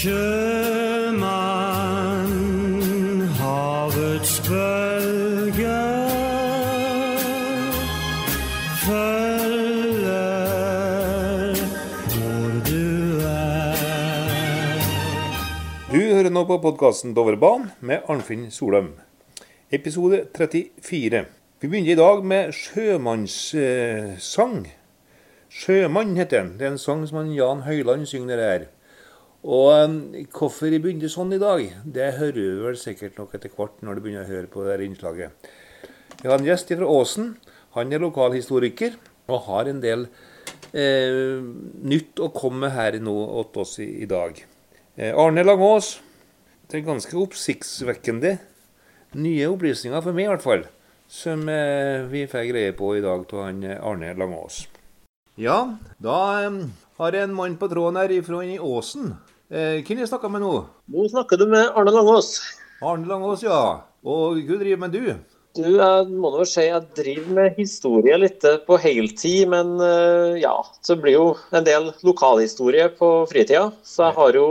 Sjømann, havets bølger følger hvor du er. Du hører nå på podkasten Dovrebanen med Arnfinn Solheim. Episode 34. Vi begynner i dag med sjømannssang. 'Sjømann' heter den. Det er en sang som han Jan Høyland synger her. Og eh, hvorfor jeg begynte sånn i dag, det hører du vel sikkert nok etter hvert når du begynner å høre på det her innslaget. Vi har en gjest fra Åsen. Han er lokalhistoriker og har en del eh, nytt å komme her nå åt oss i, i dag. Eh, Arne Langås. Det er ganske oppsiktsvekkende nye opplysninger for meg, i hvert fall, som eh, vi får greie på i dag av eh, Arne Langås. Ja, da har en mann på tråden her ifra i Åsen. Eh, hvem jeg snakka med nå? Nå snakker du med Arne Langås. Arne Langås, ja. Og hva driver med du? Du, jeg må nå si jeg driver med historie litt på heltid, men eh, ja, så blir jo en del lokalhistorie på fritida. Så jeg har jo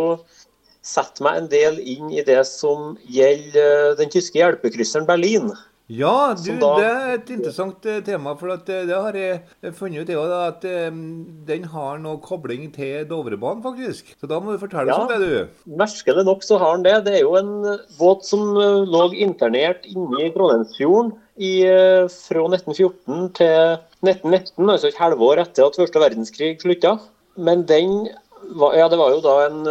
sett meg en del inn i det som gjelder eh, den tyske hjelpekrysseren Berlin. Ja, du, da- det er et interessant eh, tema. For at, eh, det har jeg funnet ut, jeg at eh, den har noe kobling til Dovrebanen, faktisk. Så da må du fortelle oss Ja. om det, du. Merkelig nok så har den det. Det er jo en båt som lå internert inne i Trondheimsfjorden i, fra 1914 til 1919, altså et halvår etter at første verdenskrig slutta. Men den ja, det var jo da en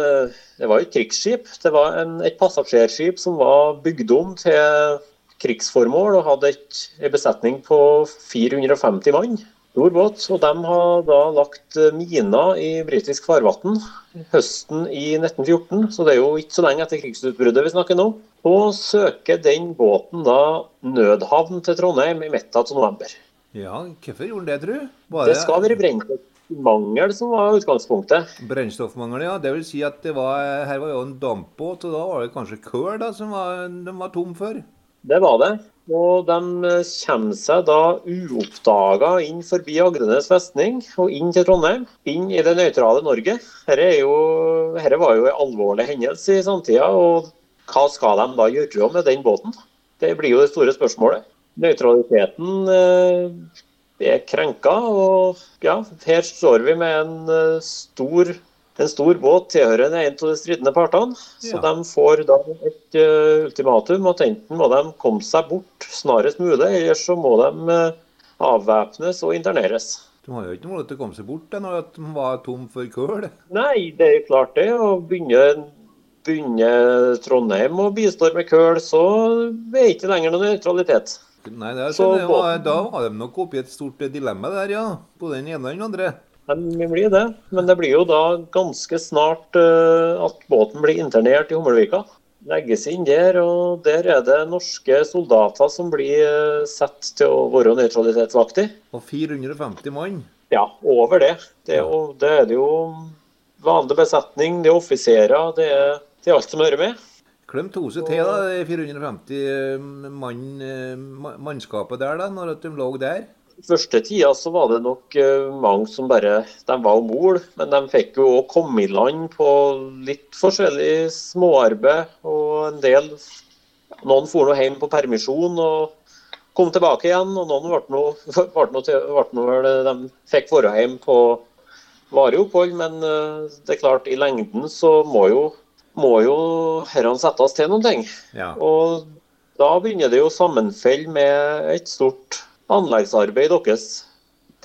Det var et krigsskip. Det var en, et passasjerskip som var bygd om til krigsformål og hadde en besetning på 450 mann. Stor båt. Og de har da lagt eh, miner i britisk farvann høsten i 1914, så det er jo ikke så lenge etter krigsutbruddet vi snakker nå. Og søker den båten da nødhavn til Trondheim i midten av november. Ja, hvorfor gjorde den det, tru? Bare... Det skal være brennstoffmangel som var utgangspunktet. Brennstoffmangel, ja. Det vil si at det var, her var jo en dampbåt, og da var det kanskje kull som var, de var tom for? Det var det. Og de eh, kommer seg da uoppdaga inn forbi Agdenes festning og inn til Trondheim. Inn i det nøytrale Norge. Dette, jo, dette var jo en alvorlig hendelse i samtida. Og hva skal de da gjøre med den båten? Det blir jo det store spørsmålet. Nøytraliteten eh, er krenka, og ja, her står vi med en eh, stor en stor båt tilhørende en av de stridende partene. Så Ja. de får da et uh, ultimatum at enten må de komme seg bort snarest mulig, eller så må de uh, avvæpnes og interneres. De har jo ikke mulighet til å komme seg bort da, når de var tom for kull. Nei, det er jo klart det. Å begynne, begynne Trondheim og bistå med køl, så er det ikke lenger noen nøytralitet. Nei, det er, Så det var, da var de nok oppe i et stort dilemma der, ja. På den ene og den andre. De blir det. Men det blir jo da ganske snart eh, at båten blir internert i Hummelvika. Legges inn der, og der er det norske soldater som blir eh, satt til å være nøytralitetsvakter. Og 450 mann. Ja, over det. Det er, jo, det er jo vanlig besetning, det er offiserer, det er, det er alt som hører med. Klem tose til, da, de 450 mann, eh, mannskapet der, da, når de lå der. Første tida så var det nok eh, mange som bare De var om bord, men de fikk jo òg komme i land på litt forskjellig småarbeid. Og en del Noen for nå hjem på permisjon og kom tilbake igjen. Og noen ble noe, ble noe, nå De fikk være hjem på varig opphold, men eh, det er klart, i lengden så må jo må jo herrene settes til noen ting. Ja. Og da begynner det jo å sammenfelle med et stort anleggsarbeid deres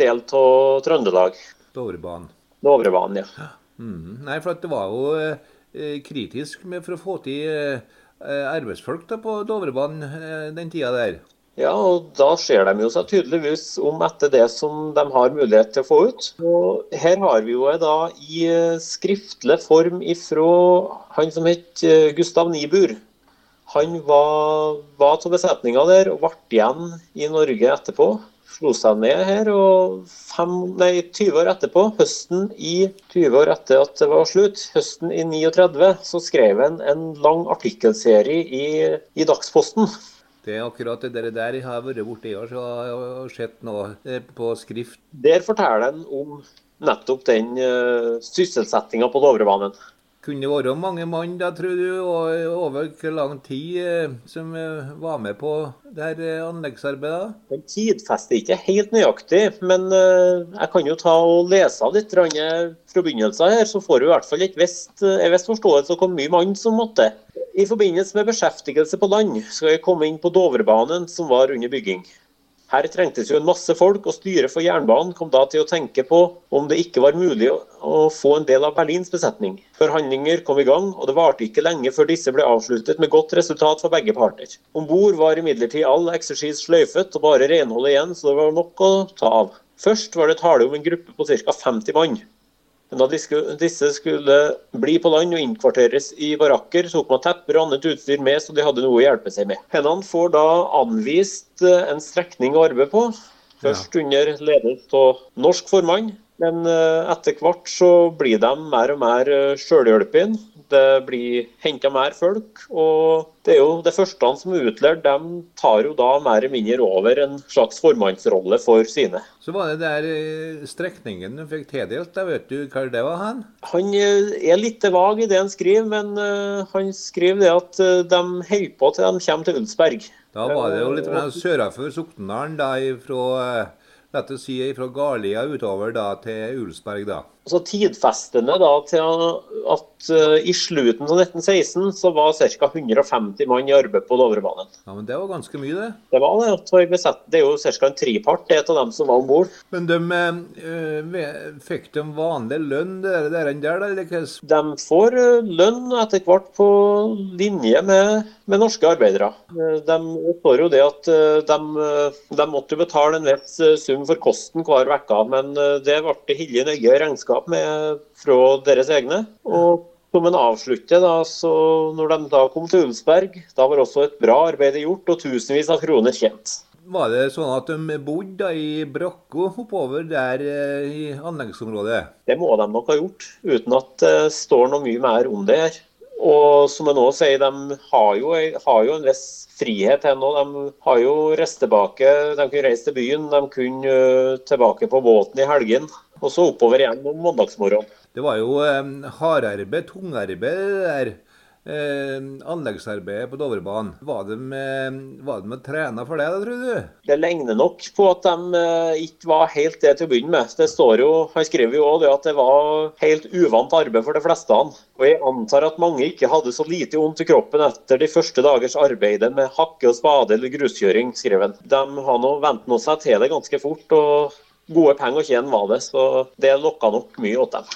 del av Trøndelag. Dovrebanen. Dovrebanen, ja. Mm. Nei, for at det var jo eh, kritisk med, for å få til eh, arbeidsfolk da, på Dovrebanen eh, den tida der. Ja, og da ser de jo seg tydeligvis om etter det som de har mulighet til å få ut. Og her har vi jo da i eh, skriftlig form ifra han som het eh, Gustav Nibur. Han var, var av besetninga der og ble igjen i Norge etterpå. Slo seg ned her, og fem, nei, 20 år etterpå, høsten i 20 år etter at det var slutt, høsten i 39, så skrev han en lang artikkelserie i, i Dagsposten Det er akkurat det der, der jeg har vært borte i år så har jeg sett noe eh, på skrift. Der forteller han om nettopp den uh, sysselsettinga på Dovrebanen. Kunne det være mange mann, da, tror du, og over hvor lang tid eh, som eh, var med på det her eh, anleggsarbeidet? Den tidfester ikke helt nøyaktig, men eh, jeg kan jo ta og lese av litt fra begynnelsen her, så får du i hvert fall en viss forståelse av hvor mye mann som måtte. I forbindelse med beskjeftigelse på land skal jeg komme inn på Dovrebanen som var under bygging. Her trengtes jo en masse folk, og styret for jernbanen kom da til å tenke på om det ikke var mulig å- få en del av Berlins besetning. Forhandlinger kom i gang, og det varte ikke lenge før disse ble avsluttet med godt resultat for begge parter. Om bord var imidlertid all eksersis sløyfet og bare renholdet igjen, så det var nok å ta av. Først var det tale om en gruppe på ca. 50 mann. Da disse disse skulle bli på land og innkvarteres i barakker, tok man tepper og annet utstyr med, så de hadde noe å hjelpe seg med. Hennene får da anvist eh, en strekning å arbeide på, først under ledelse av norsk formann. Men eh, etter hvert så blir de mer og mer eh, sjølhjulpne. Det blir henta mer folk. Og det er jo det første som er utlært, de tar jo da mer eller mindre over en slags formannsrolle for sine. Så var det der eh, strekningen du fikk tildelt, vet du hva det var hen? Han eh, er litt vag i det han skriver, men han skriver det at de holder på til de kommer til Ulsberg. Da var det jo litt sørafor Sokndalen, da, ifra, å si, fra Garlia utover da til Ulsberg, da. Så tidfestende da til at uh, i slutten av 1916 så var ca. 150 mann i arbeid på Dovrebanen. Ja, men det var ganske mye, det. Det var det. Det er jo ca. en tripart det av dem som var om bord. Men de, uh, fikk de vanlig lønn, der, der, der eller hva? De får lønn etter hvert på linje med, med norske arbeidere. De står jo det at de, de måtte betale en viss sum for kosten hver uke, men eh, det ble hilje nøye regnskap med fra deres egne. Og som en avslutter, da, så når de da kom til Ulsberg, da var også et bra arbeid gjort og tusenvis av kroner tjent. Var det sånn at de bodde i brakka oppover der eh, i anleggsområdet? Det må de nok ha gjort, uten at det står noe mye mer om det her. Og som jeg nå sier, de har jo, har jo en viss frihet ennå. De har jo reist tilbake. De kunne reise til byen, de kunne tilbake på båten i helgen. Og så oppover igjen om mandagsmorgenen. Det var jo um, hardarbeid, tungarbeid, der. Eh, anleggsarbeidet på Dovrebanen. Var de, var de trena for det, da, tror du? Det ligner nok på at de eh, ikke var helt det til å begynne med. Det står jo, Han skriver jo det at det var helt uvant arbeid for de fleste. Og jeg antar at mange ikke hadde så lite vondt i kroppen etter de første dagers arbeid med hakke og spade eller gruskjøring, skriver han. De har nå vent nå seg til det ganske fort, og gode penger å tjene var det. Så det lokka nok mye åt dem.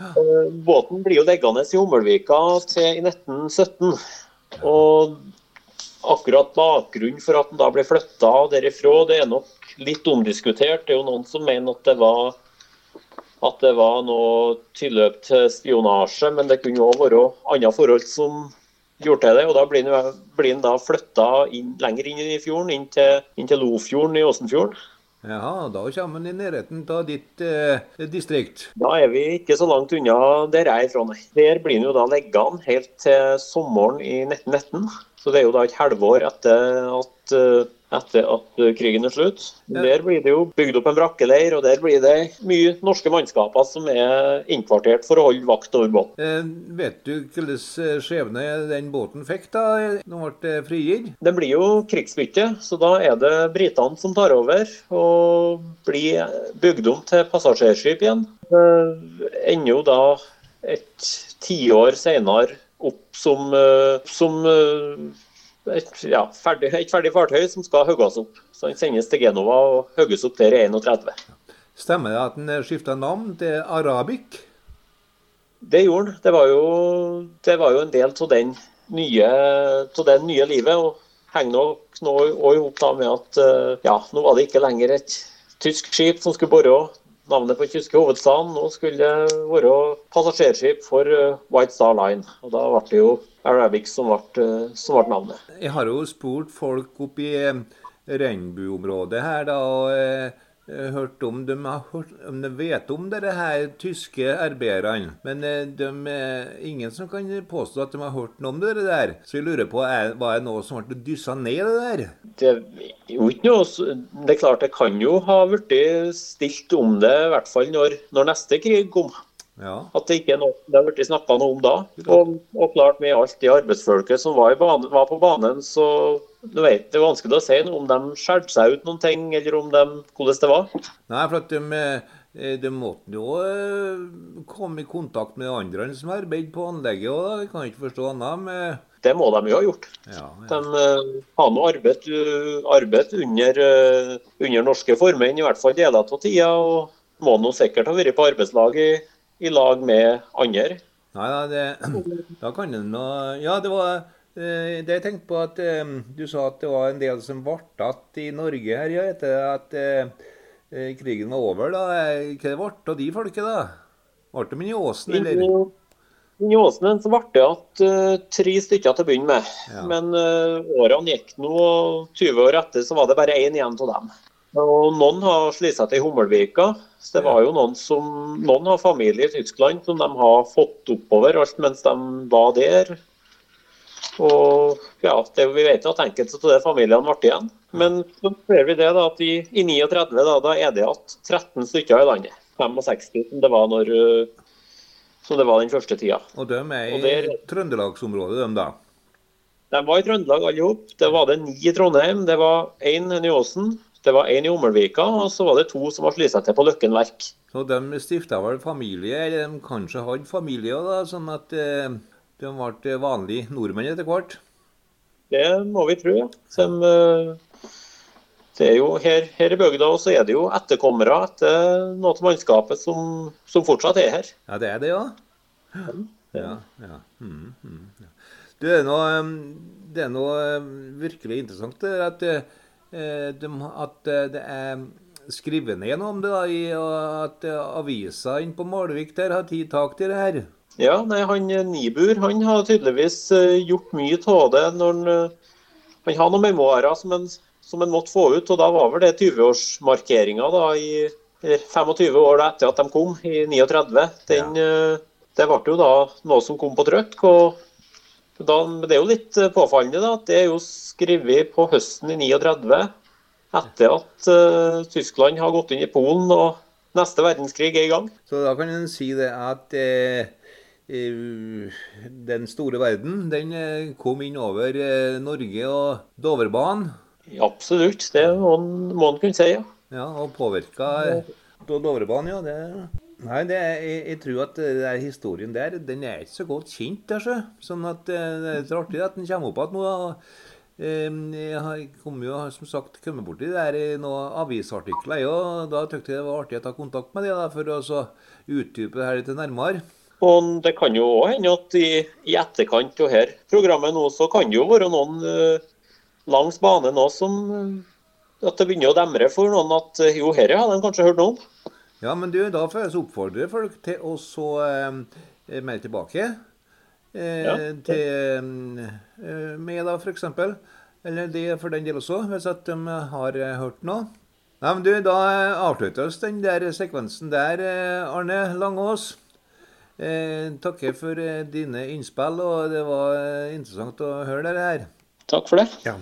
Eh, Båten blir jo liggende i Hummelvika til i 1917. Og akkurat bakgrunnen for at den da ble flytta derifra, det er nok litt omdiskutert. Det er jo noen som mener at det var at det var noe tilløp til spionasje, men det kunne òg være andre forhold som gjorde til det. og Da blir den, blir den da flytta lenger inn i fjorden, inn til, inn til Lofjorden i Åsenfjorden. Ja, da kommer man i nærheten av ditt eh, distrikt. Da er vi ikke så langt unna der jeg er fra. Der blir den jo da liggende helt til sommeren i 1919. Så det er jo da et halvår etter at, eh, etter at eh, krigen er slutt. Ja. Der blir det jo bygd opp en brakkeleir, og der blir det mye norske mannskaper som er innkvartert for å holde vakt over båten. Eh, vet du hvilken eh, skjebne den båten fikk da når den ble frigitt? Det blir jo krigsbytte, så da er det britene som tar over og blir bygd om til passasjerskip igjen. Eh, ender jo da et tiår senere opp som, eh, som eh, et, ja, ferdig, et ferdig fartøy som skal hogges opp. Så den sendes til Genova og hogges opp der i 31. Stemmer det at den skifta navn til Arabic? Det gjorde den. Det var jo, det var jo en del av den nye, det nye livet. og henger nok nå i da med at eh, ja, nå var det ikke lenger et tysk skip som skulle bore navnet på tyske hovedstaden. Nå skulle det være passasjerskip for eh, White Star Line. Og da ble det jo Arabic som ble, eh, som ble navnet. Jeg har jo spurt folk oppe i eh, regnbueområdet her, da. og eh, hørt om de, hørt, om de vet om dette her tyske arbeiderne. Men de ingen som kan påstå at de har hørt noe om det der. Så jeg lurer på, er, var det noe som ble dyssa ned, det der? Det er jo ikke noe Det er klart det kan jo ha blitt stilt om det, i hvert fall når, når neste krig kom. Ja. At det ikke er noe det har blitt snakka noe om da. Og, og klart med alt det arbeidsfolket som var, i bane, var på banen, så du vet, det er vanskelig å si noe om de skjelte seg ut noen ting, eller om de, hvordan det var. Nei, for at de, eh, de måtte jo eh, komme i kontakt med andre som arbeider på anlegget. òg. Jeg kan ikke forstå annet med Det må de jo ha gjort. ja, De ja. eh, har nå arbeid, uh, arbeid under, uh, under norske formenn, i hvert fall deler av tida. Og må nå sikkert ha vært på arbeidslag i, i lag med andre. Nei, nei, det, da kan det nå Ja, det var eh, det jeg tenkte på at eh, Du sa at det var en del som ble igjen i Norge her ja, etter at eh, krigen var over. da. Hva ble det av de folket, da? Ble de i åsen, eller? I Åsen ble det eh, tre stykker til å begynne med. Ja. Men årene gikk nå, og 20 år etter så var det bare én igjen av dem. Og Noen har slitt seg til i Hummelvika. Så det var jo noen som, noen har familie i Tyskland som de har fått oppover alt mens de var der. Og ja, det, Vi vet at enkelte av de familiene ble igjen. Men så ser vi det da, at i, i 39 da, da er det igjen 13 stykker i landet. 65 som det var når eh, som det var den første tida. Og de er i der- Trøndelagsområdet, de da? De var i Trøndelag alle sammen. Det var det ni i Trondheim, det var én i Åsen, det var én i Ommelvika, og så var det to som var slitt seg til på Løkken verk. Så de stifta vel familie, eller de kanskje hadde familie, da, sånn at eh, de ble vanlige nordmenn etter hvert? Det må vi tro, ja. Som, eh, det er jo her, her i bygda så er det jo etterkommere etter noe av mannskapet som, som fortsatt er her. Ja, det er det, ja. Ja, ja. Mm, mm, ja. Det er noe, um, det er noe virkelig interessant er at, eh, de, at eh, det er skrevet ned noe om det, da, i, og at eh, avisa inne på Malvik der har tatt tak til det her. Ja, nei, han eh, Nibur han har tydeligvis eh, gjort mye av det når han, eh, han har noen memoarer som han, som han måtte få ut. og Da var vel det 20-årsmarkeringa i 25 år da etter at de kom, i 39. Den, ja. det ble jo da noe som kom på trykk. og da, Det er jo litt eh, påfallende da, at det er jo skrevet på høsten i 39, etter at uh, Tyskland har gått inn i Polen og neste verdenskrig er i gang. Så da kan en si det at eh, eh, den store verden, den kom inn over eh, Norge og Doverbanen? Ja, Absolutt, det må en- kunne si. ja. Ja, og påvirka Doverbanen, ja. Det, nei, det jeg, jeg tror at den der historien der, den er ikke så godt kjent. Der. Sånn at eh, det er litt artig at den kommer opp igjen nå. eh, Jeg kom jo, som sagt, kommet borti det i noen avisartikler, og da syntes jeg det var artig å ta kontakt med da, for å så utdype det her litt nærmere. Og det kan jo òg hende at i, i etterkant av her programmet nå, så kan det jo være noen eh, langs banen nå som eh, At det begynner å demre for noen at eh, jo, dette har de kanskje hørt noe om. Ja, men du, da får jeg oppfordre folk til å så eh, melde tilbake. Eh, Ja. Til eh, meg, da, f.eks. Eller det for den del også, hvis at de har eh, hørt noe. Nei, men du, Da avslutter avsluttes den der sekvensen der, eh, Arne Langås. Eh, takker for eh, dine innspill, og det var eh, interessant å høre det her. Takk for det. Ja.